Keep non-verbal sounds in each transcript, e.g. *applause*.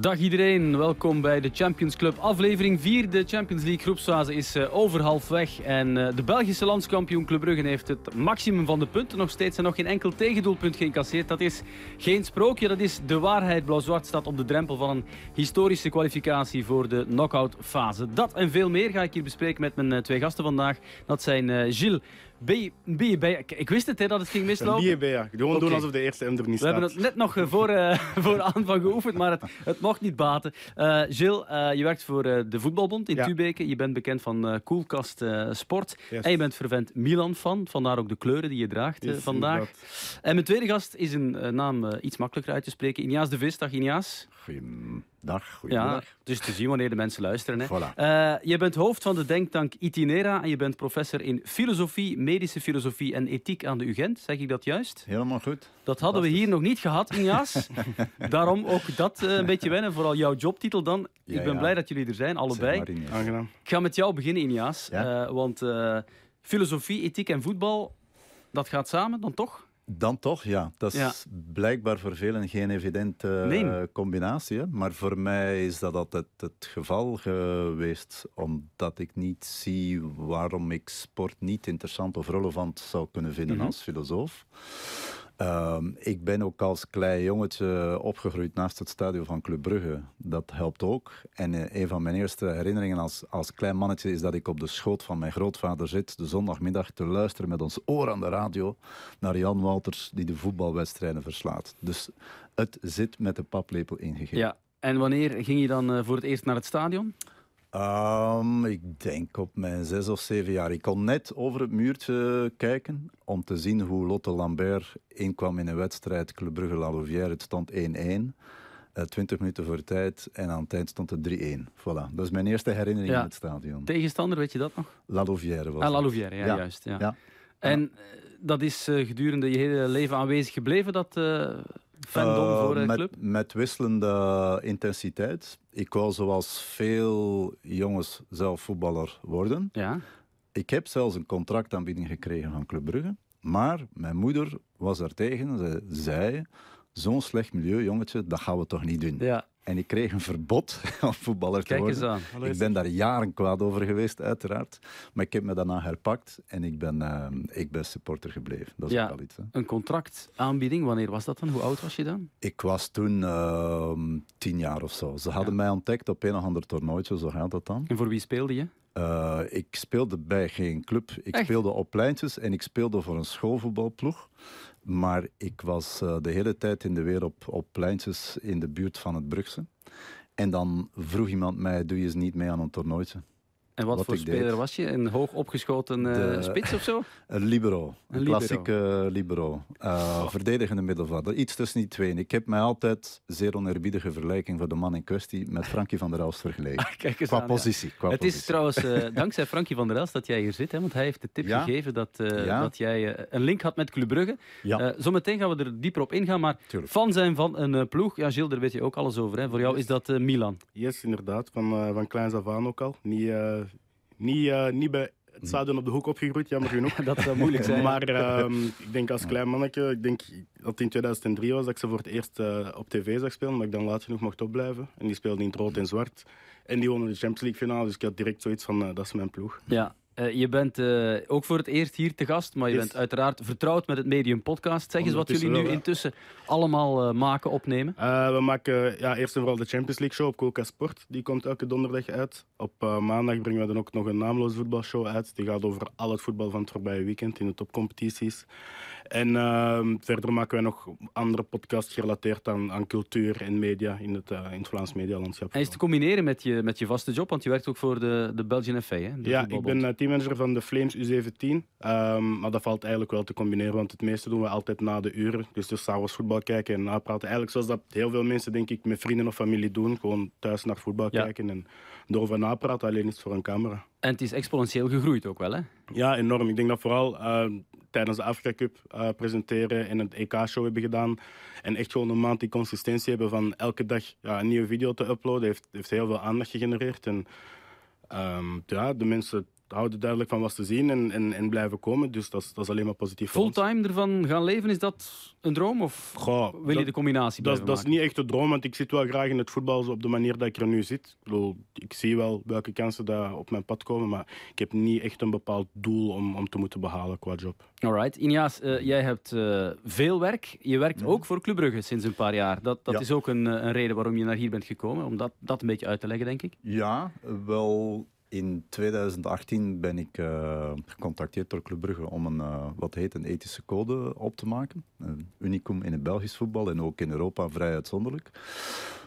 Dag iedereen, welkom bij de Champions Club aflevering 4. De Champions League groepsfase is uh, over halfweg en uh, de Belgische landskampioen Club Brugge heeft het maximum van de punten nog steeds en nog geen enkel tegendoelpunt geïncasseerd. Dat is geen sprookje, dat is de waarheid. Blauw-zwart staat op de drempel van een historische kwalificatie voor de knockout fase. Dat en veel meer ga ik hier bespreken met mijn uh, twee gasten vandaag. Dat zijn Gilles B, B, B, ik wist het hè, dat het ging mislopen. B, ja. Gewoon okay. doen alsof de eerste M er niet We staat. hebben het net nog voor, uh, *laughs* voor aanvang geoefend, maar het, het mocht niet baten. Uh, Gilles, uh, je werkt voor de Voetbalbond in ja. Tubeke. Je bent bekend van Koelkast Sport. Yes. En je bent vervent Milan-fan, vandaar ook de kleuren die je draagt Yes, vandaag. inderdaad. En mijn tweede gast is een naam iets makkelijker uit te spreken. Iniaas de Vis. Dag Iniaas. Goeiedag, goedemiddag. Ja, dus te zien wanneer de mensen luisteren. Hè. Voilà. Uh, je bent hoofd van de denktank Itinera en je bent professor in filosofie, medische filosofie en ethiek aan de UGent. Zeg ik dat juist? Helemaal goed. Dat hadden we hier nog niet gehad, Injaas. *laughs* Daarom ook dat uh, een beetje wennen, vooral jouw jobtitel dan. Ja, ik ben ja. blij dat jullie er zijn, allebei. Zeg maar, Ines. Aangenaam. Ik ga met jou beginnen, Injaas. Ja. Uh, want filosofie, ethiek en voetbal, dat gaat samen dan toch? Dan toch, ja. Dat is Ja. blijkbaar voor velen geen evidente Nee. uh, combinatie. Hè? Maar voor mij is dat altijd het geval geweest. Omdat ik niet zie waarom ik sport niet interessant of relevant zou kunnen vinden Mhm. als filosoof. Um, ik ben ook als klein jongetje opgegroeid naast het stadion van Club Brugge. Dat helpt ook. En uh, een van mijn eerste herinneringen als, als klein mannetje is dat ik op de schoot van mijn grootvader zit, de zondagmiddag te luisteren met ons oor aan de radio naar Jan Wouters die de voetbalwedstrijden verslaat. Dus het zit met de paplepel ingegeven. Ja. En wanneer ging je dan uh, voor het eerst naar het stadion? Um, ik denk op mijn zes of zeven jaar. Ik kon net over het muurtje kijken om te zien hoe Lotte Lambert inkwam in een wedstrijd Club Brugge La Louvière. Het stond 1-1. Uh, 20 minuten voor tijd en aan het eind stond het 3-1. Voilà. Dat is mijn eerste herinnering Ja. in het stadion. Tegenstander, weet je dat nog? La Louvière was Ah, La. Louvière, ja, Ja. juist. Ja. Ja. En uh, dat is uh, gedurende je hele leven aanwezig gebleven, dat uh, fandom Uh, voor de met, club? Met wisselende intensiteit. Ik wou zoals veel jongens zelf voetballer worden. Ja. Ik heb zelfs een contractaanbieding gekregen van Club Brugge. Maar mijn moeder was er tegen. Ze zei, zo'n slecht milieu, jongetje, dat gaan we toch niet doen. ja. En ik kreeg een verbod *laughs* om voetballer te Kijk eens worden. aan. Ik ben daar jaren kwaad over geweest, uiteraard. Maar ik heb me daarna herpakt en ik ben, uh, ik ben supporter gebleven. Dat is Ja. ook al iets. Hè. Een contractaanbieding, wanneer was dat dan? Hoe oud was je dan? Ik was toen uh, tien jaar of zo. Ze hadden Ja. mij ontdekt op een of ander toernooitje, zo gaat dat dan. En voor wie speelde je? Uh, ik speelde bij geen club. Ik Echt? speelde op pleintjes en ik speelde voor een schoolvoetbalploeg. Maar ik was uh, de hele tijd in de weer op, op pleintjes in de buurt van het Brugse. En dan vroeg iemand mij, doe je eens niet mee aan een toernooitje? En wat, Wat voor speler deed. was je? Een hoog opgeschoten uh, De- spits of zo? *laughs* Een libero. Een, klassieke libero. Uh, Verdedigende middenvelder. Iets tussen die twee. En Ik heb mij altijd, zeer oneerbiedige vergelijking voor de man in kwestie, met Frankie van der Elst vergeleken. *laughs* Kijk eens Qua aan, ja. positie. Qua Het positie. is trouwens uh, *laughs* dankzij Frankie van der Elst dat jij hier zit, hè, want hij heeft de tip Ja. gegeven dat, uh, Ja. dat jij uh, een link had met Club Brugge. Ja, Uh, zometeen gaan we er dieper op ingaan, maar tuurlijk. fan zijn van een uh, ploeg, ja Gilles, daar weet je ook alles over. Hè. Voor jou is dat uh, Milan. Yes, inderdaad. Van, uh, van kleins af aan ook al. Niet, uh, niet, uh, niet bij het stadion op de hoek opgegroeid, jammer genoeg. *laughs* dat zou moeilijk zijn. Maar um, ik denk als klein mannetje, ik denk dat het in 2003 was dat ik ze voor het eerst uh, op tv zag spelen, maar ik dan laat genoeg mocht opblijven. En die speelde in het rood en zwart. En die wonnen de Champions League finale, dus ik had direct zoiets van, uh, dat is mijn ploeg. Ja, uh, je bent uh, ook voor het eerst hier te gast, maar je Yes. bent uiteraard vertrouwd met het Medium Podcast. Zeg eens wat jullie nu intussen allemaal uh, maken, opnemen. We maken ja, eerst en vooral de Champions League show op Coca Sport. Die komt elke donderdag uit. Op maandag brengen we dan ook nog een naamloos voetbalshow uit. Die gaat over al het voetbal van het voorbije weekend in de topcompetities. En uh, verder maken wij nog andere podcasts gerelateerd aan, aan cultuur en media in het, uh, in het Vlaams medialandschap. En is te combineren met je, met je vaste job, want je werkt ook voor de, de Belgian FA, hè? de Ja, ik ben uh, teammanager van de Flames U17. Um, maar dat valt eigenlijk wel te combineren, want het meeste doen we altijd na de uren. Dus dus s'avonds voetbal kijken en napraten. Eigenlijk zoals dat heel veel mensen, denk ik, met vrienden of familie doen. Gewoon thuis naar voetbal Ja. kijken en erover napraten, alleen iets voor een camera. En het is exponentieel gegroeid ook wel, hè? Ja, enorm. Ik denk dat vooral uh, tijdens de Afrika Cup uh, presenteren en het EK-show hebben gedaan. En echt gewoon een maand die consistentie hebben van elke dag ja, een nieuwe video te uploaden. Heeft, heeft heel veel aandacht gegenereerd. En um, ja, de mensen houden duidelijk van wat ze zien en, en, en blijven komen. Dus dat is, dat is alleen maar positief. Fulltime ervan gaan leven, is dat een droom? Of Goh, wil je de combinatie Dat, dat is niet echt de droom, want ik zit wel graag in het voetbal zo op de manier dat ik er nu zit. Ik, bedoel, ik zie wel welke kansen daar op mijn pad komen, maar ik heb niet echt een bepaald doel om, om te moeten behalen qua job. Alright. Injaas, eh, jij hebt eh, veel werk. Je werkt ook voor Club Brugge sinds een paar jaar. Dat, dat Ja. is ook een, eh, een reden waarom je naar hier bent gekomen. Om dat, dat een beetje uit te leggen, denk ik. Ja, wel in 2018 ben ik eh, gecontacteerd door Club Brugge om een, eh, wat heet een ethische code op te maken. Een unicum in het Belgisch voetbal en ook in Europa vrij uitzonderlijk.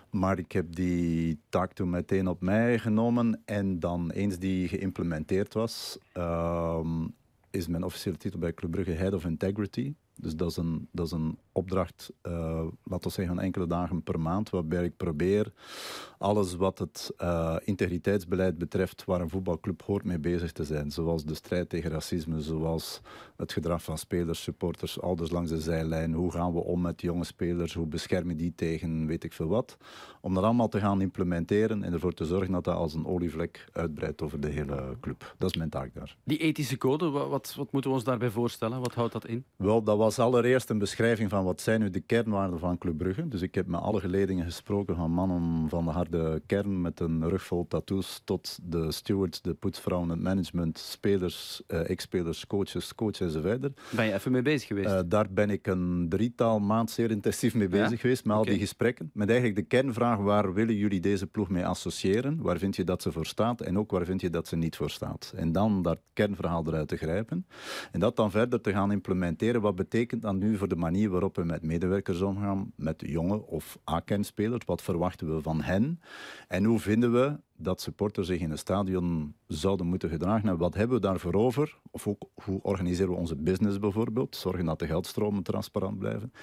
Maar ik heb die taak toen meteen op mij genomen en dan eens die geïmplementeerd was, ehm, is mijn officiële titel bij Club Brugge Head of Integrity. Dus dat is een, dat is een opdracht, eh, laten we zeggen, enkele dagen per maand, waarbij ik probeer alles wat het eh, integriteitsbeleid betreft, waar een voetbalclub hoort mee bezig te zijn. Zoals de strijd tegen racisme, zoals het gedrag van spelers, supporters, ouders langs de zijlijn. Hoe gaan we om met jonge spelers? Hoe beschermen die tegen weet ik veel wat? Om dat allemaal te gaan implementeren en ervoor te zorgen dat dat als een olievlek uitbreidt over de hele club. Dat is mijn taak daar. Die ethische code, wa- wat, wat moeten we ons daarbij voorstellen? Wat houdt dat in? Wel, dat was allereerst een beschrijving van wat zijn nu de kernwaarden van Club Brugge. Dus ik heb met alle geledingen gesproken, van mannen van de harde kern met een rug vol tattoos, tot de stewards, de poetsvrouwen, het management, spelers, eh, ex-spelers, coaches, coaches enzovoort. Ben je even mee bezig geweest? Eh, daar ben ik een drietal maand zeer intensief mee Ja? bezig geweest, met al die gesprekken. Met eigenlijk de kernvraag, waar willen jullie deze ploeg mee associëren? Waar vind je dat ze voor staat? En ook waar vind je dat ze niet voor staat? En dan dat kernverhaal eruit te grijpen. En dat dan verder te gaan implementeren. Wat betekent dat nu voor de manier waarop we met medewerkers omgaan, met jonge of A-kernspelers? Wat verwachten we van hen? En hoe vinden we dat supporters zich in een stadion zouden moeten gedragen. En wat hebben we daarvoor over? Of ook hoe organiseren we onze business bijvoorbeeld? Zorgen dat de geldstromen transparant blijven.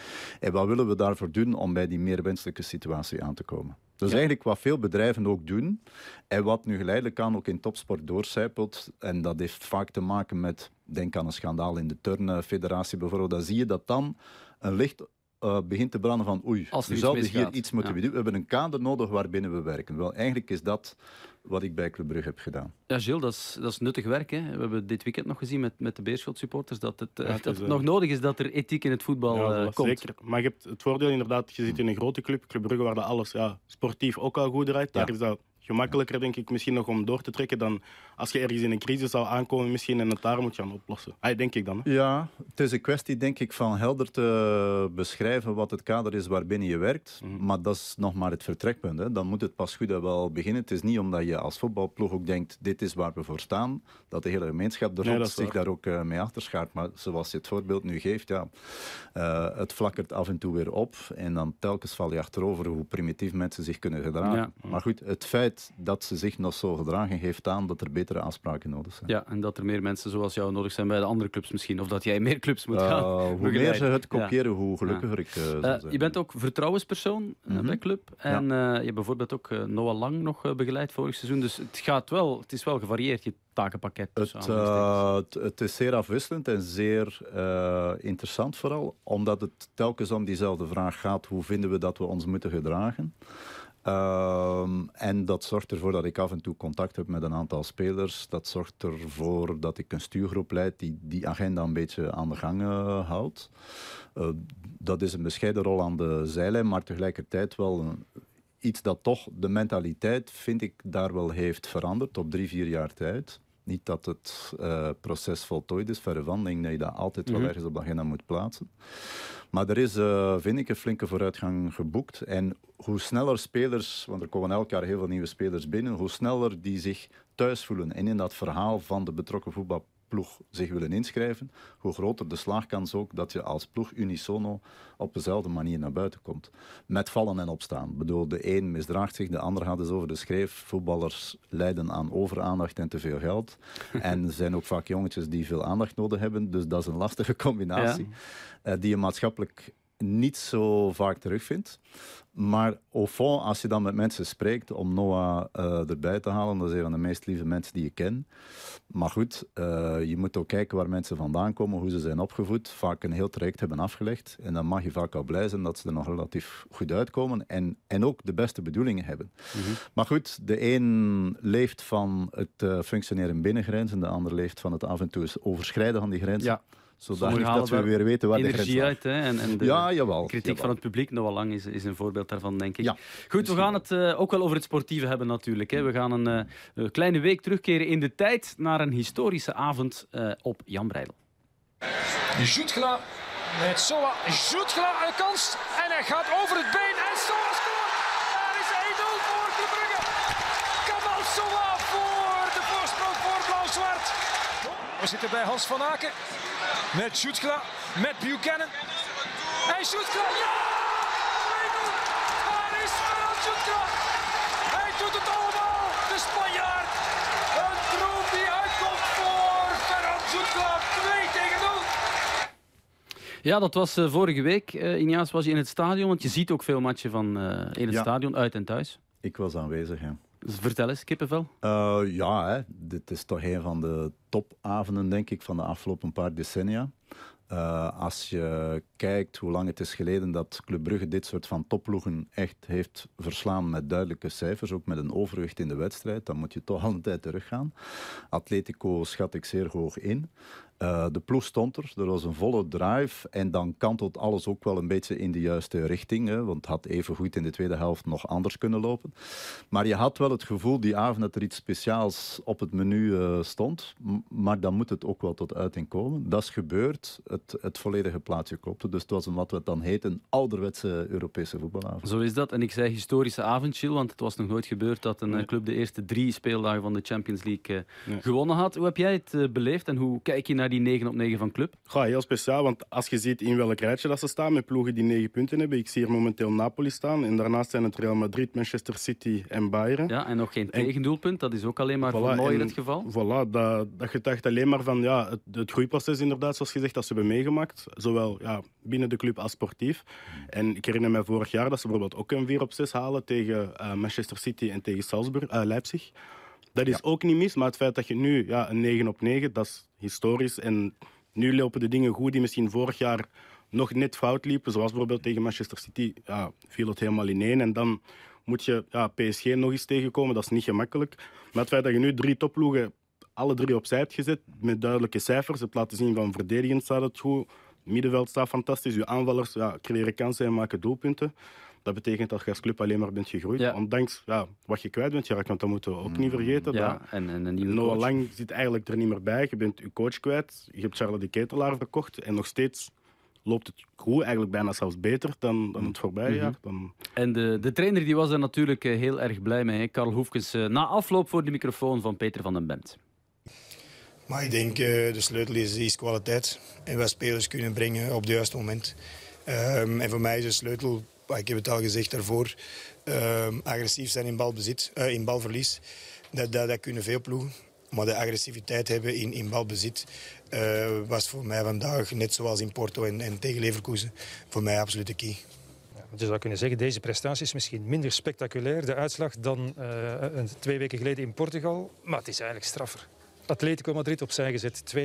En wat willen we daarvoor doen om bij die meer wenselijke situatie aan te komen? Dus eigenlijk wat veel bedrijven ook doen en wat nu geleidelijk aan ook in topsport doorcijpelt. En dat heeft vaak te maken met, denk aan een schandaal in de turnfederatie bijvoorbeeld. Dan zie je dat dan een licht eh, begint te branden van oei, Als we zouden hier misgaat. iets moeten Ja. doen. We hebben een kader nodig waarbinnen we werken. Wel, eigenlijk is dat wat ik bij Club Brugge heb gedaan. Ja, Gilles, dat is, dat is nuttig werk. Hè? We hebben dit weekend nog gezien met, met de Beerschot supporters dat het, eh, Ja, dat het eh, nog nodig is dat er ethiek in het voetbal Ja, eh, komt. Zeker. Maar je hebt het voordeel inderdaad, je zit in een grote club, Club Brugge, waar dat alles ja, sportief ook al goed draait. Daar Ja. is dat gemakkelijker, denk ik, misschien nog om door te trekken dan als je ergens in een crisis zou aankomen misschien en het daar moet gaan oplossen. Ah, denk ik dan. Hè? Ja, het is een kwestie, denk ik, van helder te beschrijven wat het kader is waarbinnen je werkt. Mhm. Maar dat is nog maar het vertrekpunt. Hè. Dan moet het pas goed en wel beginnen. Het is niet omdat je als voetbalploeg ook denkt, dit is waar we voor staan, dat de hele gemeenschap er Nee, zich daar ook eh, mee achterschaart. Maar zoals je het voorbeeld nu geeft, ja, eh, het flakkert af en toe weer op. En dan telkens val je achterover hoe primitief mensen zich kunnen gedragen. Ja. Maar goed, het feit dat ze zich nog zo gedragen, geeft aan dat er betere afspraken nodig zijn. Ja, en dat er meer mensen zoals jou nodig zijn bij de andere clubs misschien. Of dat jij meer clubs moet Uh, gaan hoe meer ze het Ja. kopiëren, hoe gelukkiger ik uh, zou Eh, zijn. je bent ook vertrouwenspersoon eh, Mhm. bij club. En eh, je hebt bijvoorbeeld ook eh, Noah Lang nog eh, begeleid vorig seizoen. Dus het, gaat wel, het is wel gevarieerd, je takenpakket. Het, aanhalingstekens. het, het is zeer afwisselend en zeer interessant vooral, omdat het telkens om diezelfde vraag gaat, hoe vinden we dat we ons moeten gedragen? Uh, en dat zorgt ervoor dat ik af en toe contact heb met een aantal spelers. Dat zorgt ervoor dat ik een stuurgroep leid die die agenda een beetje aan de gang uh, houdt. Uh, dat is een bescheiden rol aan de zijlijn, maar tegelijkertijd wel iets dat toch de mentaliteit, vind ik, daar wel heeft veranderd op drie, vier jaar tijd. Niet dat het uh, proces voltooid is, verre van. Ik denk dat je dat altijd wel Mhm. ergens op de agenda moet plaatsen. Maar er is, uh, vind ik, een flinke vooruitgang geboekt. En hoe sneller spelers, want er komen elk jaar heel veel nieuwe spelers binnen, hoe sneller die zich thuis voelen en in dat verhaal van de betrokken voetbalploeg zich willen inschrijven, hoe groter de slaagkans ook dat je als ploeg unisono op dezelfde manier naar buiten komt. Met vallen en opstaan. Ik bedoel, de een misdraagt zich, de ander gaat dus over de schreef. Voetballers lijden aan overaandacht en te veel geld. *laughs* en er zijn ook vaak jongetjes die veel aandacht nodig hebben. Dus dat is een lastige combinatie. Ja. Uh, die je maatschappelijk niet zo vaak terugvindt. Maar au fond, als je dan met mensen spreekt om Noah uh, erbij te halen, dat is een van de meest lieve mensen die je ken. Maar goed, uh, je moet ook kijken waar mensen vandaan komen, hoe ze zijn opgevoed. Vaak een heel traject hebben afgelegd. En dan mag je vaak al blij zijn dat ze er nog relatief goed uitkomen. En, en ook de beste bedoelingen hebben. Mm -hmm. Maar goed, de een leeft van het uh, functioneren binnen grenzen, de ander leeft van het af en toe overschrijden van die grenzen. Ja zodat dat we weer weten waar de grens uit. Hè? En, en de ja, jawel, kritiek jawel. van het publiek, Noah Lang, is, is een voorbeeld daarvan, denk ik. Ja, Goed, we gaan het uh, ook wel over het sportieve hebben natuurlijk. Hè. We gaan een uh, kleine week terugkeren in de tijd naar een historische avond uh, op Jan Breidel. Jutgla met Soa. Jutgla een kans en hij gaat over het been en Soa scoort. Daar is 1-0 voor Club Brugge. Kamal Soa voor de voorsprong voor Blauw-Zwart. We zitten bij Hans van Aken. Met Jutgla, met Buchanan. En Jutgla, ja! 2-0! Daar is Jutgla! Hij doet het allemaal, de Spanjaard! Een droom die uitkomt voor Ferran Jutgla, 2 tegen 0! Ja, dat was uh, vorige week. Uh, Injaas was je in het stadion, want je ziet ook veel matchen van uh, in het Ja. stadion, uit en thuis. Ik was aanwezig, ja. Vertel eens, kippenvel. Uh, ja, hè. dit is toch een van de topavonden, denk ik, van de afgelopen paar decennia. Uh, als je kijkt hoe lang het is geleden dat Club Brugge dit soort van topploegen echt heeft verslaan met duidelijke cijfers, ook met een overwicht in de wedstrijd, dan moet je toch al een tijd teruggaan. Atletico schat ik zeer hoog in. Uh, de ploeg stond er, er was een volle drive en dan kantelt alles ook wel een beetje in de juiste richting, hè, want het had even goed in de tweede helft nog anders kunnen lopen. Maar je had wel het gevoel die avond dat er iets speciaals op het menu uh, stond, maar dan moet het ook wel tot uiting komen. Dat is gebeurd, het, het volledige plaatje klopte, dus het was een, wat we dan heet een ouderwetse Europese voetbalavond. Zo is dat, en ik zei historische avond, Chill, want het was nog nooit gebeurd dat een nee. club de eerste drie speeldagen van de Champions League uh, nee. gewonnen had. Hoe heb jij het beleefd en hoe kijk je naar die 9 op 9 van club? Goh, heel speciaal, want als je ziet in welk rijtje dat ze staan met ploegen die 9 punten hebben. Ik zie hier momenteel Napoli staan en daarnaast zijn het Real Madrid, Manchester City en Bayern. Ja, en nog geen tegendoelpunt, dat is ook alleen maar voilà, mooi het geval. Voilà, dat, dat getuigt alleen maar van ja, het, het groeiproces inderdaad, zoals gezegd, dat ze hebben meegemaakt. Zowel ja, binnen de club als sportief. En ik herinner me vorig jaar dat ze bijvoorbeeld ook een 4 op 6 halen tegen uh, Manchester City en tegen Salzburg, uh, Leipzig. Dat is ja. ook niet mis, maar het feit dat je nu ja, een 9 op 9, dat is historisch. En nu lopen de dingen goed die misschien vorig jaar nog net fout liepen. Zoals bijvoorbeeld tegen Manchester City ja, viel het helemaal ineen. En dan moet je ja, PSG nog eens tegenkomen. Dat is niet gemakkelijk. Maar het feit dat je nu drie topploegen alle drie opzij hebt gezet met duidelijke cijfers. Het laten zien van verdedigend staat het goed. Middenveld staat fantastisch. Je aanvallers ja, creëren kansen en maken doelpunten. Dat betekent dat je als club alleen maar bent gegroeid. Ja. Ondanks ja, wat je kwijt bent geraakt, want dat moeten we ook niet vergeten. Ja, dat en, en een nieuwe Noah coach. Lang zit eigenlijk er niet meer bij. Je bent je coach kwijt. Je hebt Charles de Ketelaar verkocht. En nog steeds loopt het goed, eigenlijk bijna zelfs beter dan, dan het voorbije Mhm. jaar. Dan... En de, de trainer die was er natuurlijk eh, heel erg blij mee. hè. Karl Hoefkes, eh, na afloop voor de microfoon van Peter van den Bemt. Maar ik denk uh, de sleutel is, is kwaliteit. En wat spelers kunnen brengen op het juiste moment. Um, en voor mij is de sleutel, ik heb het al gezegd daarvoor, um, agressief zijn in, balbezit, uh, in balverlies. Dat, dat, dat kunnen veel ploegen. Maar de agressiviteit hebben in, in balbezit uh, was voor mij vandaag, net zoals in Porto en, en tegen Leverkusen, voor mij absoluut de key. Je zou kunnen zeggen, deze prestatie is misschien minder spectaculair, de uitslag, dan uh, twee weken geleden in Portugal. Maar het is eigenlijk straffer. Atletico Madrid opzij gezet, 2-0.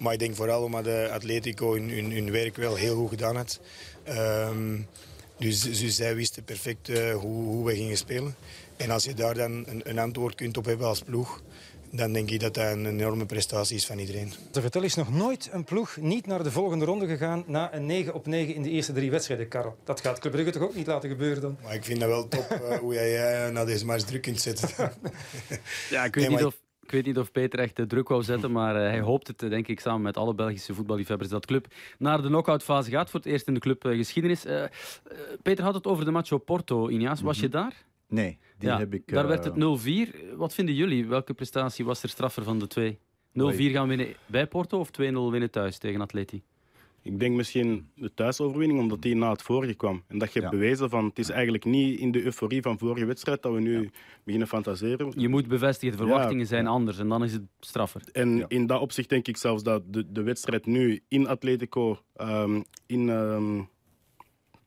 Maar ik denk vooral omdat de Atletico hun, hun, hun werk wel heel goed gedaan had. Um, dus, dus zij wisten perfect uh, hoe, hoe we gingen spelen. En als je daar dan een, een, antwoord kunt op hebben als ploeg, dan denk ik dat dat een enorme prestatie is van iedereen. Te vertellen is nog nooit een ploeg niet naar de volgende ronde gegaan na een 9 op 9 in de eerste drie wedstrijden, Karel. Dat gaat Club Brugge toch ook niet laten gebeuren dan? Maar ik vind dat wel top uh, hoe jij naar deze match druk kunt zetten. *laughs* ja, ik weet nee, niet of... Ik weet niet of Peter echt de druk wou zetten, maar uh, hij hoopt het, denk ik, samen met alle Belgische voetballiefhebbers, dat club naar de knock-outfase gaat voor het eerst in de clubgeschiedenis. Uh, uh, Peter had het over de match op Porto, Inias. Was je daar? Nee, die ja, heb ik... Daar werd het 0-4. Wat vinden jullie? Welke prestatie was er straffer van de twee? 0-4 gaan winnen bij Porto of 2-0 winnen thuis tegen Atleti? Ik denk misschien de thuisoverwinning, omdat die na het vorige kwam. En dat je hebt ja. bewezen van het is eigenlijk niet in de euforie van vorige wedstrijd dat we nu ja. beginnen fantaseren. Je moet bevestigen, de verwachtingen ja. zijn anders en dan is het straffer. En in dat opzicht denk ik zelfs dat de, de wedstrijd nu in Atletico, um, in, um,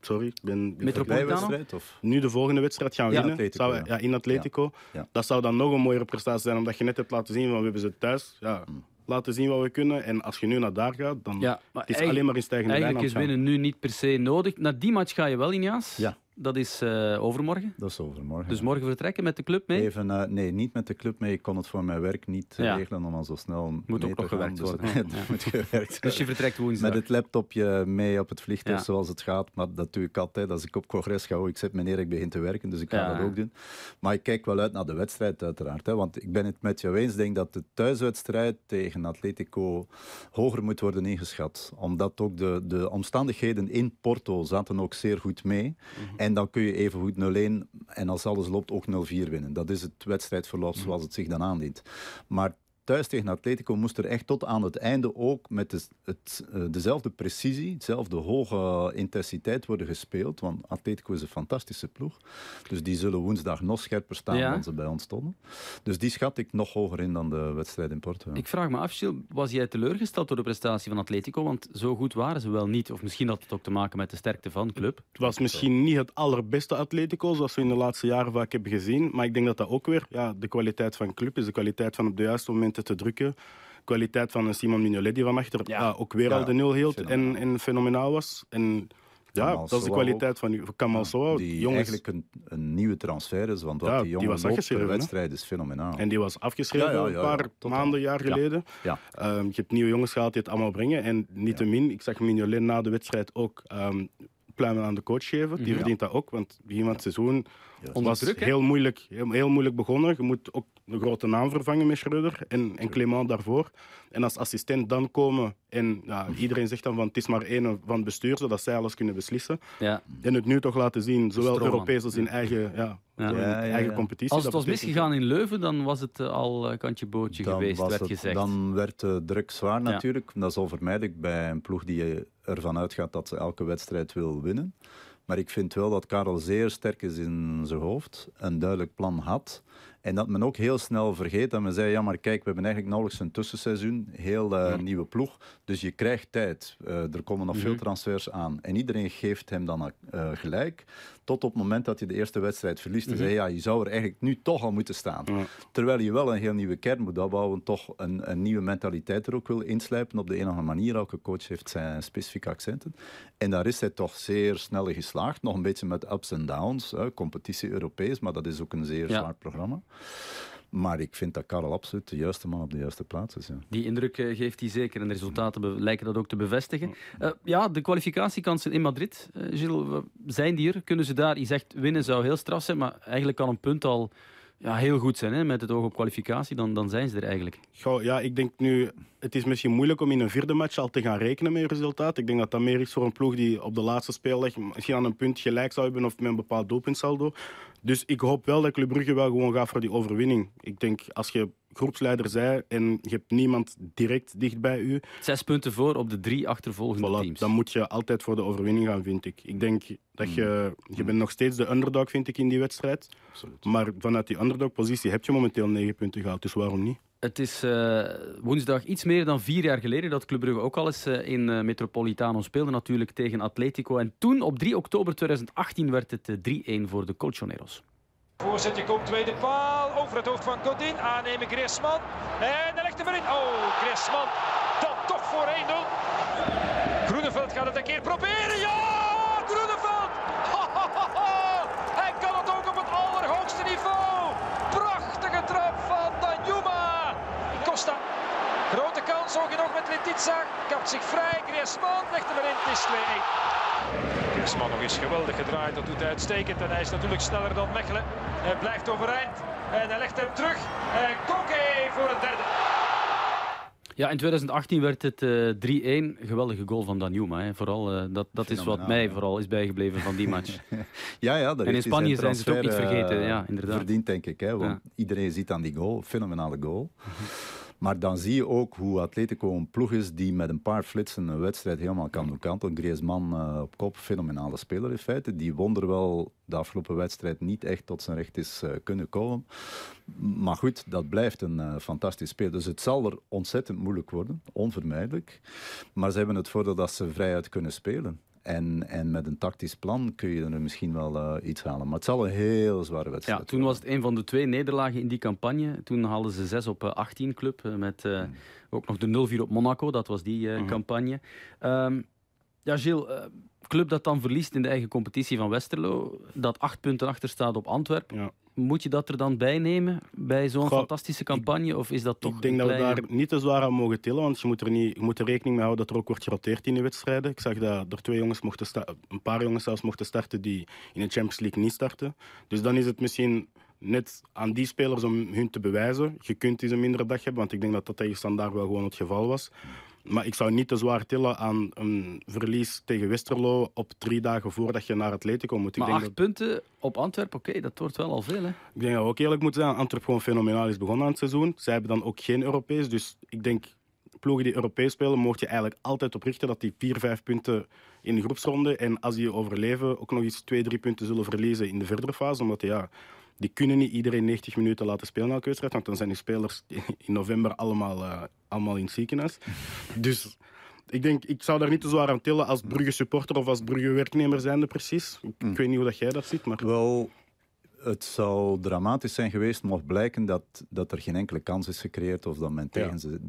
sorry. Ik ben, Metropolitano? Of? nu de volgende wedstrijd gaan Ja, winnen. Atletico, zou, ja. ja. in Atletico. Ja. Dat zou dan nog een mooiere prestatie zijn, omdat je net hebt laten zien van we hebben ze thuis. Ja, Mm. Laten zien wat we kunnen. En als je nu naar daar gaat, dan Ja, maar het is alleen maar in stijgende lijn Eigenlijk is winnen nu niet per se nodig. Naar die match ga je wel, Injaas. Ja. Dat is eh, overmorgen. Dat is overmorgen. Dus morgen vertrekken met de club mee. Even, eh, nee, niet met de club mee. Ik kon het voor mijn werk niet eh, Ja. regelen om al zo snel Moet ook nog gewerkt Dus worden. *laughs* het Ja. moet gewerkt Dus je vertrekt woensdag. Met het laptopje mee op het vliegtuig, Ja. zoals het gaat. Maar dat doe ik altijd als ik op congres ga. Oh, ik zet meneer, ik begin te werken, dus ik ga dat ook doen. Maar ik kijk wel uit naar de wedstrijd, uiteraard. Hè, want ik ben het met jou eens. Ik denk dat de thuiswedstrijd tegen Atletico hoger moet worden ingeschat. Omdat ook de, de omstandigheden in Porto zaten ook zeer goed mee. Mhm. En dan kun je even goed 0-1 en als alles loopt ook 0-4 winnen. Dat is het wedstrijdverloop zoals het zich dan aandient. Maar thuis tegen Atletico moest er echt tot aan het einde ook met de, het, eh, dezelfde precisie, dezelfde hoge intensiteit worden gespeeld. Want Atletico is een fantastische ploeg. Dus die zullen woensdag nog scherper staan Ja. dan ze bij ons stonden. Dus die schat ik nog hoger in dan de wedstrijd in Porto. Ik vraag me af, Gilles, was jij teleurgesteld door de prestatie van Atletico? Want zo goed waren ze wel niet. Of misschien had het ook te maken met de sterkte van de club. Het was misschien niet het allerbeste Atletico, zoals we in de laatste jaren vaak hebben gezien. Maar ik denk dat dat ook weer ja, de kwaliteit van de club is. De kwaliteit van op de juiste momenten te drukken. kwaliteit van een Simon Mignolet die van achter ja. ook weer Ja, al de nul hield en, fenomenaal. en fenomenaal was. En ja, Kamal dat is de kwaliteit van van Kamal Soa. Die Jongens, eigenlijk een, een nieuwe transfer is. Want wat Ja, die die jongen was loopt afgeschreven, per hè? wedstrijd is fenomenaal. En die was afgeschreven Ja, ja, ja, een paar maanden, jaar Ja. geleden. Ja. Ehm, je hebt nieuwe jongens gehaald die het allemaal brengen. En niettemin, ik zag Mignolet na de wedstrijd ook ehm, pluimen aan de coach geven. Die Mhm. verdient dat ook, want begin van het seizoen was heel moeilijk, heel, heel moeilijk begonnen. Je moet ook een grote naam vervangen met Schreuder en, en Clement daarvoor. En als assistent dan komen en ja, iedereen zegt dan van het is maar één van het bestuur, zodat zij alles kunnen beslissen. Ja. En het nu toch laten zien, zowel Stroman. Europees als in eigen, ja, Ja. zo in Ja, ja, eigen ja. competitie. Als het was misgegaan in Leuven, dan was het eh, al eh, kantje bootje Dan geweest, werd het- gezegd. Dan werd de druk zwaar natuurlijk. Dat is onvermijdelijk bij een ploeg die ervan uitgaat dat ze elke wedstrijd wil winnen. Maar ik vind wel dat Karel zeer sterk is in zijn hoofd, een duidelijk plan had. En dat men ook heel snel vergeet dat men zei, ja maar kijk, we hebben eigenlijk nauwelijks een tussenseizoen, heel eh, nieuwe ploeg, dus je krijgt tijd. Eh, er komen nog veel transfers aan. En iedereen geeft hem dan eh, gelijk, tot op het moment dat je de eerste wedstrijd verliest. En zei, ja, je zou er eigenlijk nu toch al moeten staan. Terwijl je wel een heel nieuwe kern moet opbouwen, toch een, een nieuwe mentaliteit er ook wil inslijpen op de een of andere manier. Elke coach heeft zijn specifieke accenten. En daar is hij toch zeer snel geslaagd. Nog een beetje met ups en downs. Competitie Europees, maar dat is ook een zeer Ja. zwaar programma. Maar ik vind dat Karel absoluut de juiste man op de juiste plaats is. Ja. Die indruk eh, geeft hij zeker en de resultaten lijken dat ook te bevestigen. Eh, ja, de kwalificatiekansen in Madrid, eh, Gilles, zijn die er? Kunnen ze daar, je zegt winnen zou heel straf zijn, maar eigenlijk kan een punt al ja, heel goed zijn hè, met het oog op kwalificatie, dan, dan zijn ze er eigenlijk. Goh, ja, ik denk nu, het is misschien moeilijk om in een vierde match al te gaan rekenen met een resultaat. Ik denk dat dat meer is voor een ploeg die op de laatste speeldag misschien aan een punt gelijk zou hebben of met een bepaald doelpuntsaldo. Dus ik hoop wel dat Club Brugge wel gewoon gaat voor die overwinning. Ik denk, als je groepsleider zij en je hebt niemand direct dicht bij u, Zes punten voor op de drie achtervolgende voilà, teams. dan moet je altijd voor de overwinning gaan, vind ik. Ik denk dat je, je bent nog steeds de underdog, vind ik, in die wedstrijd. Absoluut. Maar vanuit die underdog-positie heb je momenteel negen punten gehaald, dus waarom niet? Het is eh, woensdag iets meer dan vier jaar geleden dat Club Brugge ook al eens eh, in eh, Metropolitano speelde, natuurlijk tegen Atletico. En toen, op 3 oktober 2018, werd het eh, 3-1 voor de Colchoneros. Voorzetje komt tweede paal over het hoofd van Godin. Aannemen Griezmann. En hij legt hem erin. Oh, Griezmann. Dan toch voor 1-0. Groeneveld gaat het een keer proberen. Ja, Groeneveld. *laughs* Hij kan het ook op het allerhoogste niveau. Prachtige trap van Danjuma. Costa. Grote kans, ook nog met Letizia. Kapt zich vrij. Griezmann legt hem erin. Het is 2-1. Griezmann nog eens geweldig gedraaid, dat doet hij uitstekend. En hij is natuurlijk sneller dan Mechelen. Hij blijft overeind en hij legt hem terug. En Koke voor het derde. Ja, in 2018 werd het eh 3-1. Geweldige goal van Danjuma. Hè. Vooral, eh, dat, dat is wat mij ja. vooral is bijgebleven van die match. *laughs* Ja, ja, daar in Spanje zijn ze het ook niet vergeten, eh, ja, inderdaad. Verdiend, denk ik. Hè, want Ja. iedereen ziet aan die goal, fenomenale goal. Maar dan zie je ook hoe Atletico een ploeg is die met een paar flitsen een wedstrijd helemaal kan doen kantelen. Griezmann eh, op kop, fenomenale speler in feite. Die wonder wel de afgelopen wedstrijd niet echt tot zijn recht is eh, kunnen komen. Maar goed, dat blijft een eh, fantastisch speler. Dus het zal er ontzettend moeilijk worden, onvermijdelijk. Maar ze hebben het voordeel dat ze vrijuit kunnen spelen. En, en met een tactisch plan kun je er misschien wel uh, iets halen. Maar het zal een heel zware wedstrijd Ja, toen was het een van de twee nederlagen in die campagne. Toen haalden ze 6 op 18 club. met uh, ook nog de 0-4 op Monaco. Dat was die uh, mm -hmm. campagne. Um, ja, Gilles, club dat dan verliest in de eigen competitie van Westerlo. Dat acht punten achter staat op Antwerpen. Ja. Moet je dat er dan bij nemen bij zo'n fantastische campagne? Ik, of is dat toch ik denk dat we daar niet te zwaar aan mogen tillen, want je moet er, niet, je moet er rekening mee houden dat er ook wordt geroteerd in de wedstrijden. Ik zag dat er twee jongens mochten een paar jongens zelfs mochten starten die in de Champions League niet starten. Dus dan is het misschien net aan die spelers om hun te bewijzen. Je kunt eens een mindere dag hebben, want ik denk dat dat tegen standaard wel gewoon het geval was. Maar ik zou niet te zwaar tillen aan een verlies tegen Westerlo op drie dagen voordat je naar Atletico moet. Maar ik denk acht punten op Antwerpen, oké, dat wordt wel al veel. Hè? Ik denk dat we ook eerlijk moeten zijn. Antwerpen gewoon fenomenaal is begonnen aan het seizoen. Zij hebben dan ook geen Europees. Dus ik denk, ploegen die Europees spelen, mocht je eigenlijk altijd op richten dat die vier, vijf punten in de groepsronde en als die overleven ook nog eens twee, drie punten zullen verliezen in de verdere fase. Omdat ja, die kunnen niet iedereen 90 minuten laten spelen elke wedstrijd, want dan zijn die spelers in november allemaal, uh, allemaal in het ziekenhuis. Dus ik denk, ik zou daar niet te zwaar aan tillen als Brugge supporter of als Brugge werknemer zijnde precies. Ik, ik weet niet hoe dat jij dat ziet, maar... Wel, het zou dramatisch zijn geweest mocht blijken dat, dat er geen enkele kans is gecreëerd of dat men tegen ja. ze...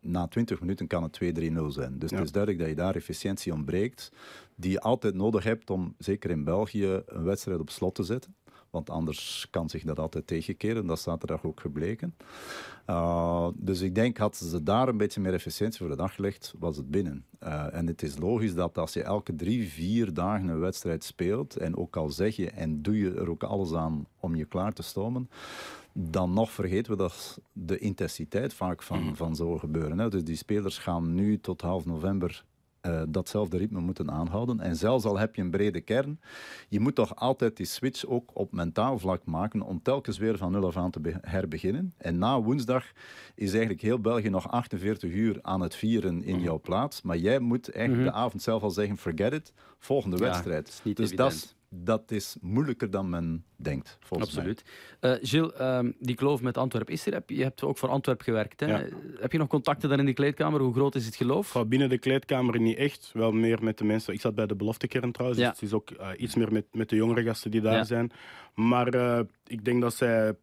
Na 20 minuten kan het 2-3-0 zijn. Dus ja. het is duidelijk dat je daar efficiëntie ontbreekt, die je altijd nodig hebt om, zeker in België, een wedstrijd op slot te zetten. Want anders kan zich dat altijd tegenkeren. Dat is zaterdag ook gebleken. Uh, dus ik denk, hadden ze daar een beetje meer efficiëntie voor de dag gelegd, was het binnen. Uh, en het is logisch dat als je elke drie, vier dagen een wedstrijd speelt, en ook al zeg je en doe je er ook alles aan om je klaar te stomen, dan nog vergeten we dat de intensiteit vaak van, van zo gebeuren. Hè. Dus die spelers gaan nu tot half november uh, datzelfde ritme moeten aanhouden. En zelfs al heb je een brede kern, je moet toch altijd die switch ook op mentaal vlak maken om telkens weer van nul af aan te herbeginnen. En na woensdag is eigenlijk heel België nog 48 uur aan het vieren in jouw plaats. Maar jij moet eigenlijk de avond zelf al zeggen, forget it, volgende Ja, wedstrijd. het is niet dus dat is, dat is moeilijker dan men denkt, volgens Absoluut. Eh Gilles, ehm, die kloof met Antwerpen is er. Heb- Je hebt ook voor Antwerpen gewerkt. Hè? Ja. Heb je nog contacten daar in de kleedkamer? Hoe groot is het geloof? Binnen de kleedkamer niet echt. Wel meer met de mensen. Ik zat bij de beloftekern trouwens. Ja. Dus het is ook eh, iets meer met, met de jongere gasten die daar Ja. zijn. Maar eh, ik denk dat zij,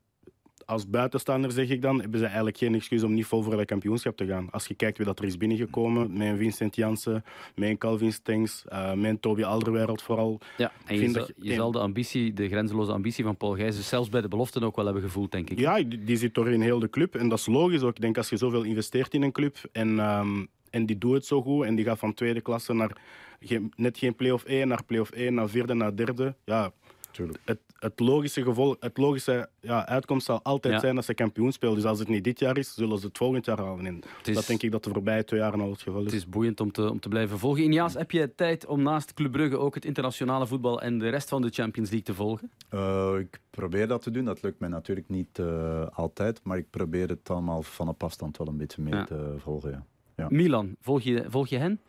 als buitenstaander zeg ik dan, hebben ze eigenlijk geen excuus om niet vol voor dat kampioenschap te gaan. Als je kijkt wie dat er is binnengekomen, een Vincent Janssen, met een Calvin Stengs, eh een Toby Alderweireld vooral. Ja, en je, vind zal, dat- je zal de ambitie, de grenzeloze ambitie van Paul Gijs, zelfs bij de beloften ook wel hebben gevoeld, denk ik. Ja, die, die zit door in heel de club. En dat is logisch ook. Ik denk als je zoveel investeert in een club en, ehm, en die doet het zo goed en die gaat van tweede klasse naar geen, net geen play-off 1 naar play-off 1, naar vierde, naar derde. Ja, Tuurlijk. het, het logische, gevolg, het logische ja, uitkomst zal altijd Ja. zijn dat ze kampioen spelen. Dus als het niet dit jaar is, zullen ze het volgend jaar halen. En is- dat denk ik dat de voorbije twee jaar al het geval is. Het is boeiend om te, om te blijven volgen. Iniaas, heb je tijd om naast Club Brugge ook het internationale voetbal en de rest van de Champions League te volgen? Eh, ik probeer dat te doen. Dat lukt mij natuurlijk niet eh, altijd. Maar ik probeer het allemaal van op afstand wel een beetje mee Ja. te volgen. Ja. Ja. Milan, volg je, volg je hen?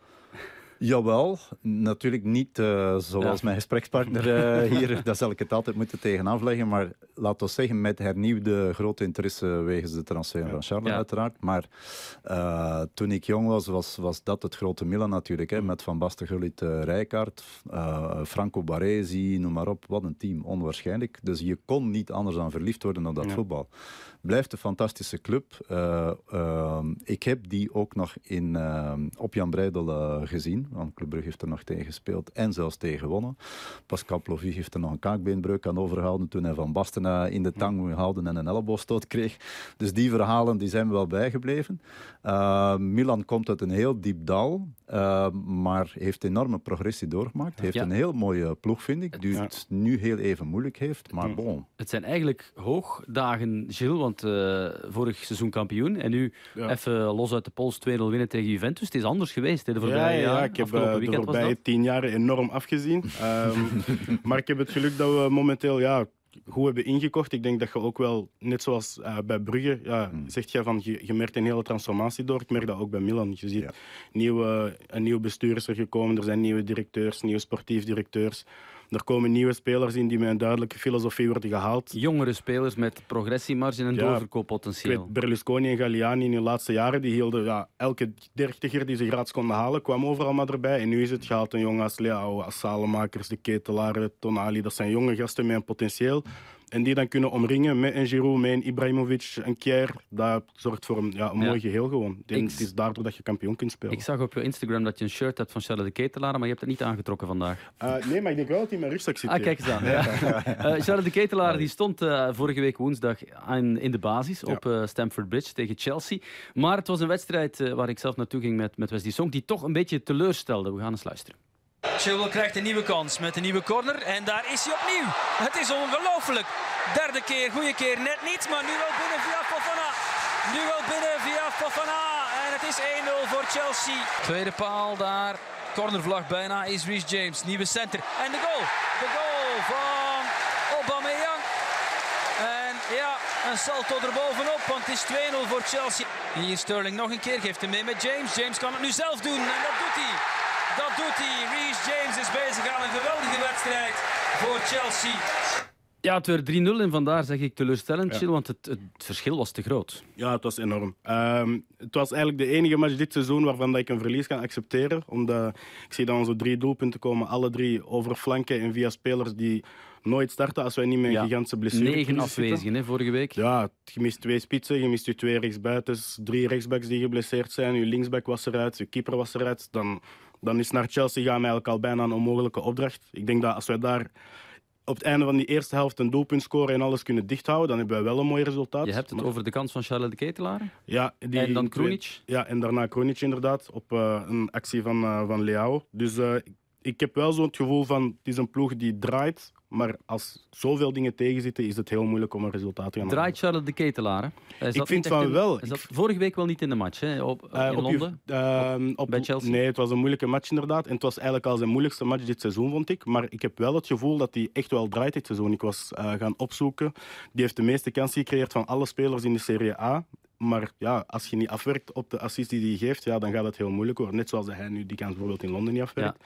Jawel, natuurlijk niet eh, zoals Ja. mijn gesprekspartner *laughs* eh, hier. Daar zal ik het altijd moeten tegen afleggen. Maar laten we zeggen, met hernieuwde grote interesse wegens de transfer van Charles Ja. uiteraard. Maar eh, toen ik jong was, was, was dat het grote Milan natuurlijk. Hè, met Van Basten, Gullit, Rijkaard, Franco Baresi, noem maar op. Wat een team, onwaarschijnlijk. Dus je kon niet anders dan verliefd worden op dat Ja. voetbal. Blijft een fantastische club. Eh, ehm, ik heb die ook nog in, ehm, op Jan Breidel eh, gezien. Want Club Brugge heeft er nog tegen gespeeld en zelfs tegen gewonnen. Pascal Plovy heeft er nog een kaakbeenbreuk aan overgehouden toen hij Van Basten eh, in de tang houden en een elleboogstoot kreeg. Dus die verhalen die zijn wel bijgebleven. Eh, Milan komt uit een heel diep dal, eh, maar heeft enorme progressie doorgemaakt. Heeft Ja. een heel mooie ploeg, vind ik, die Ja. het nu heel even moeilijk heeft. Maar Ja. bon, Het zijn eigenlijk hoogdagen, Gilles, want eh, vorig seizoen kampioen. En nu Ja. even los uit de pols 2-0 winnen tegen Juventus. Het is anders geweest hè, de Ja, voorbije ja, jaren. ik heb eh, de voorbije tien jaar enorm afgezien. *laughs* Ehm, maar ik heb het geluk dat we momenteel ja, goed hebben ingekocht. Ik denk dat je ook wel, net zoals eh, bij Brugge, ja, Hmm. zegt je van, je, je merkt een hele transformatie door. Ik merk dat ook bij Milan. Je ziet Ja. nieuwe, een nieuw bestuur is er gekomen, er zijn nieuwe directeurs, nieuwe sportief directeurs. Er komen nieuwe spelers in die met een duidelijke filosofie worden gehaald. Jongere spelers met progressiemarge en Ja, doorverkooppotentieel. Ik weet, Berlusconi en Galliani in hun laatste jaren die hielden ja, elke dertiger die ze gratis konden halen, kwam overal maar erbij. En nu is het gehaald een jongen als Leao, als Salemakers, de Ketelaren, Tonali. Dat zijn jonge gasten met een potentieel. En die dan kunnen omringen met een Giroud, met een Ibrahimovic, een Kjaer. Dat zorgt voor een, ja, een Ja. mooi geheel gewoon. Ik- Het is daardoor dat je kampioen kunt spelen. Ik zag op je Instagram dat je een shirt hebt van Charles de Ketelaar, maar je hebt het niet aangetrokken vandaag. Eh, nee, maar ik denk wel dat hij in mijn rugzak zit. Ah, kijk eens aan. Ja. *laughs* Eh, Charles de Ketelaar die stond eh, vorige week woensdag aan, in de basis op Stamford Bridge tegen Chelsea. Maar het was een wedstrijd waar ik zelf naartoe ging met, met Wesley Song, die toch een beetje teleurstelde. We gaan eens luisteren. Chilwell krijgt een nieuwe kans met een nieuwe corner. En daar is hij opnieuw. Het is ongelooflijk. Derde keer, goede keer, net niet. Maar nu wel binnen via Fofana. Nu wel binnen via Fofana. En het is 1-0 voor Chelsea. Tweede paal daar. Cornervlag bijna is Reece James. Nieuwe center. En de goal. De goal van Aubameyang. En ja, een salto erbovenop, want het is 2-0 voor Chelsea. Hier Sterling nog een keer, geeft hem mee met James. James kan het nu zelf doen en dat doet hij. Dat doet hij. Reece James is bezig aan een geweldige wedstrijd voor Chelsea. Ja, het werd 3-0 en vandaar zeg ik teleurstellend, Chill, want het, het verschil was te groot. Ja, het was enorm. Ehm, het was eigenlijk de enige match dit seizoen waarvan dat ik een verlies kan accepteren. Omdat ik zie dan zo drie doelpunten komen, alle drie over flanken en via spelers die nooit starten als wij niet met een Ja. gigantische blessure Negen afwezigen hè, vorige week. Ja, je mist twee spitsen, je mist je twee rechtsbuitens, drie rechtsbacks die geblesseerd zijn, je linksback was eruit, je keeper was eruit. Dan, dan is naar Chelsea gaan eigenlijk al bijna een onmogelijke opdracht. Ik denk dat als wij daar op het einde van die eerste helft een doelpunt scoren en alles kunnen dichthouden, dan hebben wij wel een mooi resultaat. Je hebt het Maar- over de kans van Charles de Ketelaar. ja, die, En dan Krunic? Ja, en daarna Krunic inderdaad, op eh, een actie van, eh, van Leao. Dus eh, ik heb wel zo'n gevoel van, het is een ploeg die draait, maar als zoveel dingen tegenzitten, is het heel moeilijk om een resultaat te gaan Draait Charles de Ketelaar. zat vind van in- wel. Hij zat vorige week wel niet in de match hè, op, Eh, in op Londen. Je, ehm, op, bij Chelsea? Nee, het was een moeilijke match inderdaad. En het was eigenlijk al zijn moeilijkste match dit seizoen, vond ik. Maar ik heb wel het gevoel dat hij echt wel draait dit seizoen. Ik was eh, gaan opzoeken. Die heeft de meeste kansen gecreëerd van alle spelers in de Serie A. Maar ja, als je niet afwerkt op de assist die hij geeft, ja, dan gaat het heel moeilijk worden. Net zoals hij nu die kans bijvoorbeeld in Londen niet afwerkt.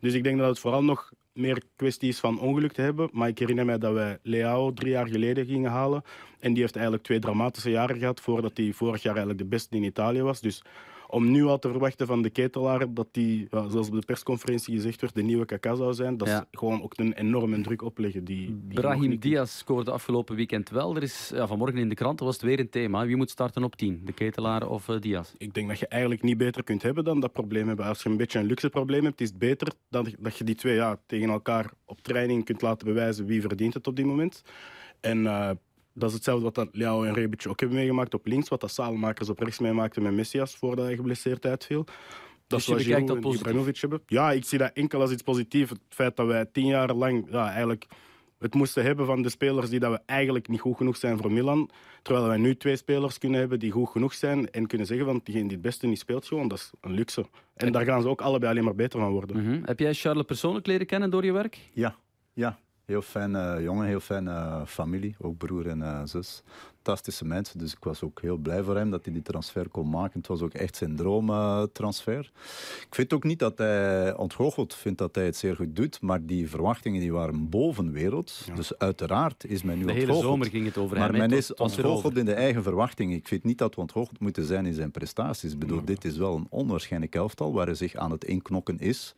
Dus ik denk dat het vooral nog meer kwestie is van ongeluk te hebben. Maar ik herinner mij dat wij Leao drie jaar geleden gingen halen. En die heeft eigenlijk twee dramatische jaren gehad voordat hij vorig jaar eigenlijk de beste in Italië was. Dus om nu al te verwachten van de ketelaar dat die, ja, zoals op de persconferentie gezegd werd, de nieuwe Kaka zou zijn, dat Ja. is gewoon ook een enorme druk opleggen. Die, Brahim niet- Diaz scoorde afgelopen weekend wel. Er is, ja, vanmorgen in de kranten was het weer een thema. Wie moet starten op 10? De Ketelaar of eh, Diaz? Ik denk dat je eigenlijk niet beter kunt hebben dan dat probleem hebben. Als je een beetje een luxe probleem hebt, is het beter dan dat je die twee ja, tegen elkaar op training kunt laten bewijzen wie verdient het op die moment. En eh, dat is hetzelfde wat dat Leao en Rebic ook hebben meegemaakt op links, wat dat Salemakers op rechts meemaakten met Messias voordat hij geblesseerd uitviel. Dat Dus je is wat bekijkt Giroud dat en positief? Ibrahimovic hebben. Ja, ik zie dat enkel als iets positiefs. Het feit dat wij tien jaar lang ja, eigenlijk het moesten hebben van de spelers die dat we eigenlijk niet goed genoeg zijn voor Milan. Terwijl wij nu twee spelers kunnen hebben die goed genoeg zijn en kunnen zeggen van diegene die het beste niet speelt, gewoon, dat is een luxe. En daar gaan ze ook allebei alleen maar beter van worden. Mhm. Heb jij Charles persoonlijk leren kennen door je werk? Ja, ja. Heel fijne jongen, heel fijne familie, ook broer en eh, zus. Fantastische mensen, dus ik was ook heel blij voor hem dat hij die transfer kon maken. Het was ook echt zijn droomtransfer. ik vind ook niet dat hij ontgoocheld vindt dat hij het zeer goed doet, maar die verwachtingen die waren boven wereld. Dus uiteraard is men nu De hele zomer ging het over Maar hem. hè. men is ontgoocheld in de eigen verwachtingen. Ik vind niet dat we ontgoocheld moeten zijn in zijn prestaties. Ik bedoel, dit is wel een onwaarschijnlijk elftal waar hij zich aan het inknokken is.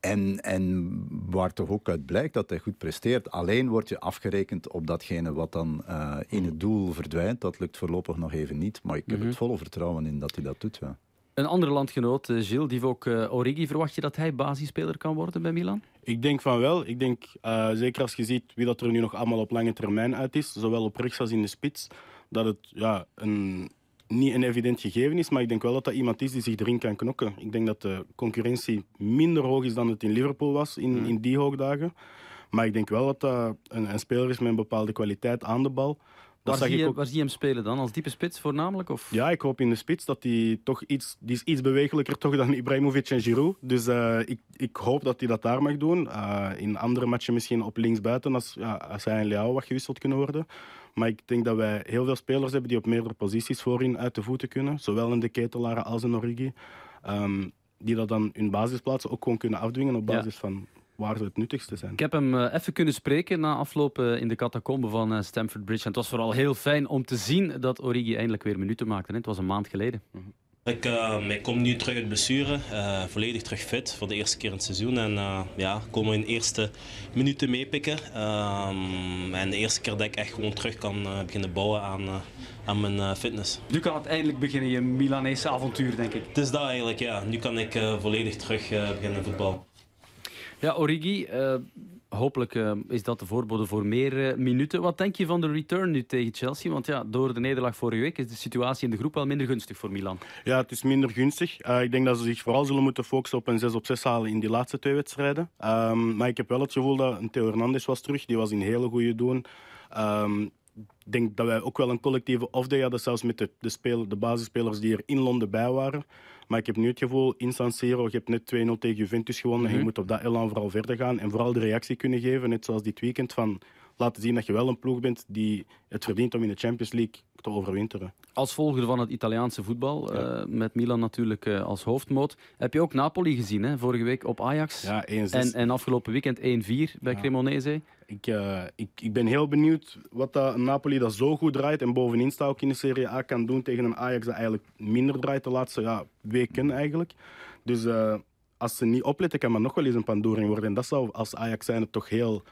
En, en waar toch ook uit blijkt dat hij goed presteert. Alleen word je afgerekend op datgene wat dan eh, in het doel verdwijnt. Dat lukt voorlopig nog even niet. Maar ik heb Mhm. het volle vertrouwen in dat hij dat doet. Ja. Een andere landgenoot, eh, Gilles, die ook eh, Origi. Verwacht je dat hij basisspeler kan worden bij Milan? Ik denk van wel. Ik denk, eh, zeker als je ziet wie dat er nu nog allemaal op lange termijn uit is, zowel op rechts als in de spits, dat het ja, een, niet een evident gegeven is, maar ik denk wel dat dat iemand is die zich erin kan knokken. Ik denk dat de concurrentie minder hoog is dan het in Liverpool was in, in die hoogdagen. Maar ik denk wel dat dat een, een speler is met een bepaalde kwaliteit aan de bal. Waar zie, je, ook waar zie je hem spelen dan? Als diepe spits voornamelijk? Of? ja, ik hoop in de spits dat hij toch iets, die is iets bewegelijker toch dan Ibrahimovic en Giroud. Dus eh, ik, ik hoop dat hij dat daar mag doen. Eh, in andere matchen misschien op linksbuiten als, ja, als hij en Leao wat gewisseld kunnen worden. Maar ik denk dat wij heel veel spelers hebben die op meerdere posities voorin uit de voeten kunnen. Zowel in de ketelaren als in Origi. Ehm, die dat dan hun basisplaatsen ook gewoon kunnen afdwingen op Ja. basis van waar ze het nuttigste zijn. Ik heb hem uh, even kunnen spreken na afloop uh, in de catacombe van uh, Stamford Bridge. En het was vooral heel fijn om te zien dat Origi eindelijk weer minuten maakte. Het was een maand geleden. -hmm. Ik, kom nu terug uit blessure, volledig terug fit voor de eerste keer in het seizoen. En ja, komen in de eerste minuten meepikken. Um, en de eerste keer dat ik echt gewoon terug kan beginnen bouwen aan, aan mijn fitness. Nu kan het eindelijk beginnen, je Milanese avontuur, denk ik. Het is dat eigenlijk, ja. Nu kan ik volledig terug beginnen voetbal. Ja, Origi, uh, hopelijk uh, is dat de voorbode voor meer uh, minuten. Wat denk je van de return nu tegen Chelsea? Want ja, door de nederlaag vorige week is de situatie in de groep wel minder gunstig voor Milan. Ja, het is minder gunstig. ik denk dat ze zich vooral zullen moeten focussen op een 6 op 6 halen in die laatste twee wedstrijden. Um, maar ik heb wel het gevoel dat Theo Hernandez was terug. Die was in hele goede doen. Ik denk dat wij ook wel een collectieve off-day hadden, zelfs met de, de, de basisspelers die er in Londen bij waren. Maar ik heb nu het gevoel, in San Siro, je hebt net 2-0 tegen Juventus gewonnen. Mm -hmm. En je moet op dat elan vooral verder gaan. En vooral de reactie kunnen geven, net zoals dit weekend, van laten zien dat je wel een ploeg bent die het verdient om in de Champions League te overwinteren. Als volger van het Italiaanse voetbal, ja. uh, met Milan natuurlijk uh, als hoofdmoot, heb je ook Napoli gezien, hè? vorige week op Ajax. Ja, en, en afgelopen weekend 1-4 bij ja. Cremonese. Ik, uh, ik, ik ben heel benieuwd wat dat Napoli dat zo goed draait en bovenin staat ook in de Serie A kan doen tegen een Ajax dat eigenlijk minder draait de laatste ja, weken eigenlijk. Dus als ze niet opletten kan maar nog wel eens een pandoering worden. En dat zou als Ajax zijn het toch heel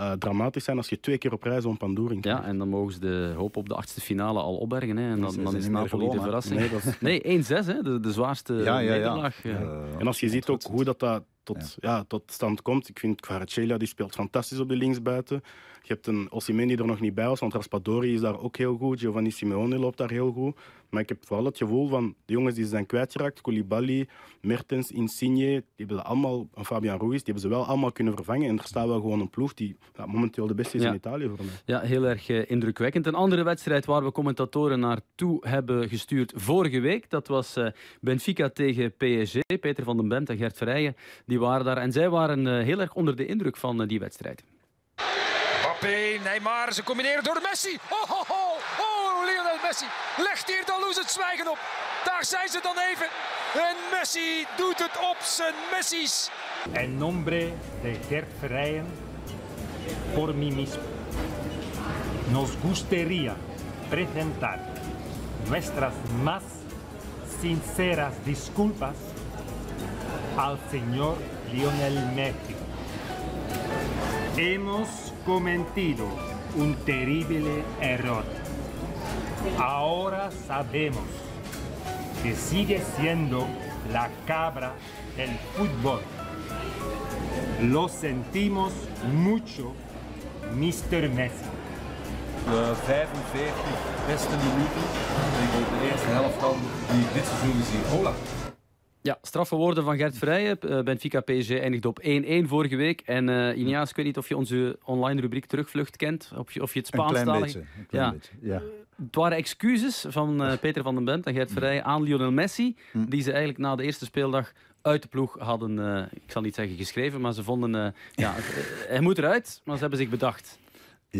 uh, dramatisch zijn als je twee keer op rij zo'n pandoering krijgt. Ja, en dan mogen ze de hoop op de achtste finale al opbergen. Hè. En dan, dan is Napoli de verrassing. Nee, is... nee 1-6, de, de zwaarste ja, ja, nederlaag. Ja. En als je ziet ook hoe dat, dat tot, ja. tot stand komt. Ik vind Kvaratskhelia die speelt fantastisch op de linksbuiten. Je hebt een Osimhen die er nog niet bij was, want Raspadori is daar ook heel goed. Giovanni Simeone loopt daar heel goed. Maar ik heb vooral het gevoel van de jongens die ze zijn kwijtgeraakt, Koulibaly, Mertens, Insigne, die hebben allemaal, Fabian Ruiz, die hebben ze wel allemaal kunnen vervangen. En er staat wel gewoon een ploeg die ja, momenteel de beste is ja. in Italië voor mij. Ja, heel erg uh, indrukwekkend. Een andere wedstrijd waar we commentatoren naartoe hebben gestuurd vorige week, dat was uh, Benfica tegen PSG. Peter van den Bemt en Gert Verrijen, die waren daar. En zij waren uh, heel erg onder de indruk van die wedstrijd. Mbappé, Neymar, ze combineren door Messi. Oh, oh, oh, oh, Lionel Messi. Legt hier Dallouz het zwijgen op. Daar zijn ze dan even. En Messi doet het op zijn Messi's. En nombre de Gert Verrijen, por mí mismo. Nos gustaría presentar nuestras más sinceras disculpas al señor Lionel Messi. Hemos cometido un terrible error. Ahora sabemos que sigue siendo la cabra del fútbol. Lo sentimos mucho, Mr. Messi. De 45 beste minuten de eerste helft van die ik dit seizoen gezien. Hola. Ja, straffe woorden van Gert Vrijen. Uh, Benfica PSG eindigt op 1-1 vorige week. En uh, Iniaas, ik weet niet of je onze online rubriek Terugvlucht kent. Of je, of je het Spaans Een klein beetje. Een klein ja. beetje. Ja. Het waren excuses van uh, Peter van den Bent en Gert Verrijen aan Lionel Messi. Hm. Die ze eigenlijk na de eerste speeldag uit de ploeg hadden, ik zal niet zeggen geschreven, maar ze vonden, ja, *laughs* hij moet eruit, maar ze hebben zich bedacht.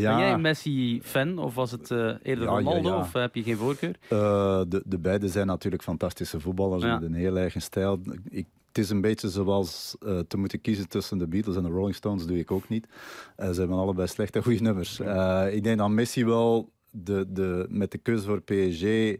Ja. Ben jij een Messi-fan of was het uh, eerder Ja, Ronaldo ja, of heb je geen voorkeur? Uh, de, de beide zijn natuurlijk fantastische voetballers met een heel eigen stijl. Ik, het is een beetje zoals uh, te moeten kiezen tussen de Beatles en de Rolling Stones, doe ik ook niet. Ze hebben allebei slechte goede nummers. Ik denk dat Messi wel de, de, met de keuze voor PSG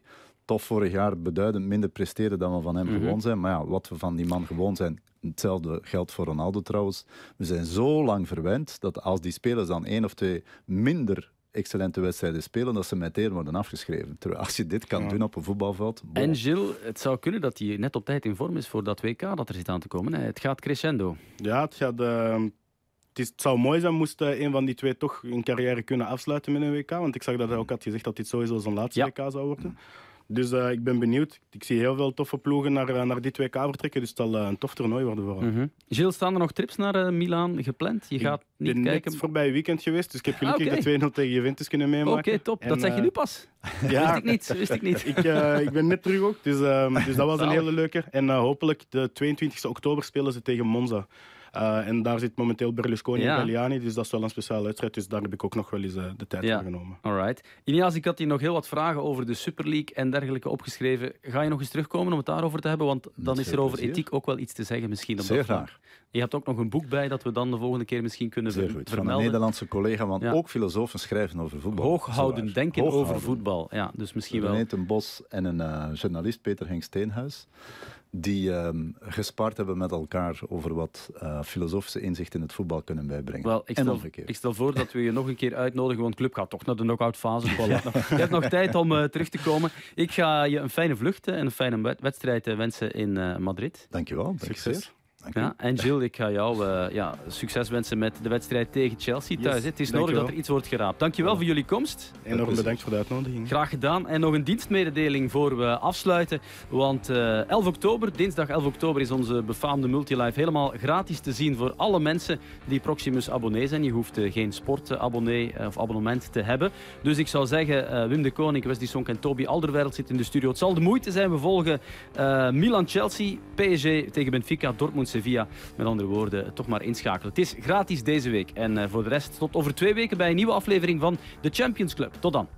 toch vorig jaar beduidend minder presteerde dan we van hem Mhm. gewoon zijn. Maar ja, wat we van die man gewoon zijn, hetzelfde geldt voor Ronaldo trouwens. We zijn zo lang verwend dat als die spelers dan één of twee minder excellente wedstrijden spelen, dat ze meteen worden afgeschreven. Terwijl als je dit kan Ja. doen op een voetbalveld... En Gilles, het zou kunnen dat hij net op tijd in vorm is voor dat WK dat er zit aan te komen. hè. Het gaat crescendo. Ja, het, gaat, eh, het, is, het zou mooi zijn moest eh, een van die twee toch een carrière kunnen afsluiten met een WK. Want ik zag dat hij ook had gezegd dat dit sowieso zijn laatste Ja. WK zou worden. Dus eh, ik ben benieuwd. Ik zie heel veel toffe ploegen naar, eh, naar dit WK vertrekken. Dus het zal eh, een tof toernooi worden voor. Mhm. Gilles, staan er nog trips naar eh, Milaan gepland? Je gaat Ik niet ben kijken. net voorbij weekend geweest, dus ik heb gelukkig Ah, oké. de 2-0 tegen Juventus kunnen Oké, meemaken. top. En, dat zeg je nu pas. *laughs* Ja, Wist ik niet. Wist ik niet. *laughs* ik, ik ben net terug ook, dus, ehm, dus dat was een hele leuke. En hopelijk de 22 oktober spelen ze tegen Monza. Uh, en daar zit momenteel Berlusconi Ja. en Galliani, dus dat is wel een speciale wedstrijd. Dus daar heb ik ook nog wel eens eh, de tijd Ja. voor genomen. Alright. Inias, ik had hier nog heel wat vragen over de Super League en dergelijke opgeschreven. Ga je nog eens terugkomen om het daarover te hebben? Want dan Met is er over plezier. ethiek ook wel iets te zeggen misschien. Op Zeer graag. Je hebt ook nog een boek bij dat we dan de volgende keer misschien kunnen Zeer ver- goed. Van een vermelden. Nederlandse collega, want Ja. ook filosofen schrijven over voetbal. Hooghouden denken Hooghouden. over voetbal. Ja, dus misschien wel. René ten Bos en een eh, journalist, Peter Henk Steenhuis, die ehm gespaard hebben met elkaar over wat eh, filosofische inzichten in het voetbal kunnen bijbrengen. Wel, ik stel, ik stel voor dat we je nog een keer uitnodigen, want Club gaat toch naar de knock-out fase. *laughs* Je hebt nog tijd om eh, terug te komen. Ik ga je een fijne vlucht en een fijne wed- wedstrijd wensen in Madrid. Dankjewel, dank je Succes. zeer. Ja, en *laughs* Jill, ik ga jou eh, ja, succes wensen met de wedstrijd tegen Chelsea thuis. hè. Het is nodig dat er iets wordt geraapt. Dankjewel voor jullie komst. Enorm bedankt voor de uitnodiging. Graag gedaan. En nog een dienstmededeling voor we afsluiten. Want eh 11 oktober, dinsdag 11 oktober, is onze befaamde Multilive helemaal gratis te zien voor alle mensen die Proximus abonnee zijn. Je hoeft eh, geen sportabonnee eh, of abonnement te hebben. Dus ik zou zeggen, eh, Wim de Koning, Wesley Sonk en Toby Alderweireld zitten in de studio. Het zal de moeite zijn. We volgen eh, Milan-Chelsea, PSG tegen Benfica, Dortmund-Sevilla. Met andere woorden, toch maar inschakelen. Het is gratis deze week. En eh, voor de rest tot over twee weken bij een nieuwe aflevering van de Champions Club. Tot dan.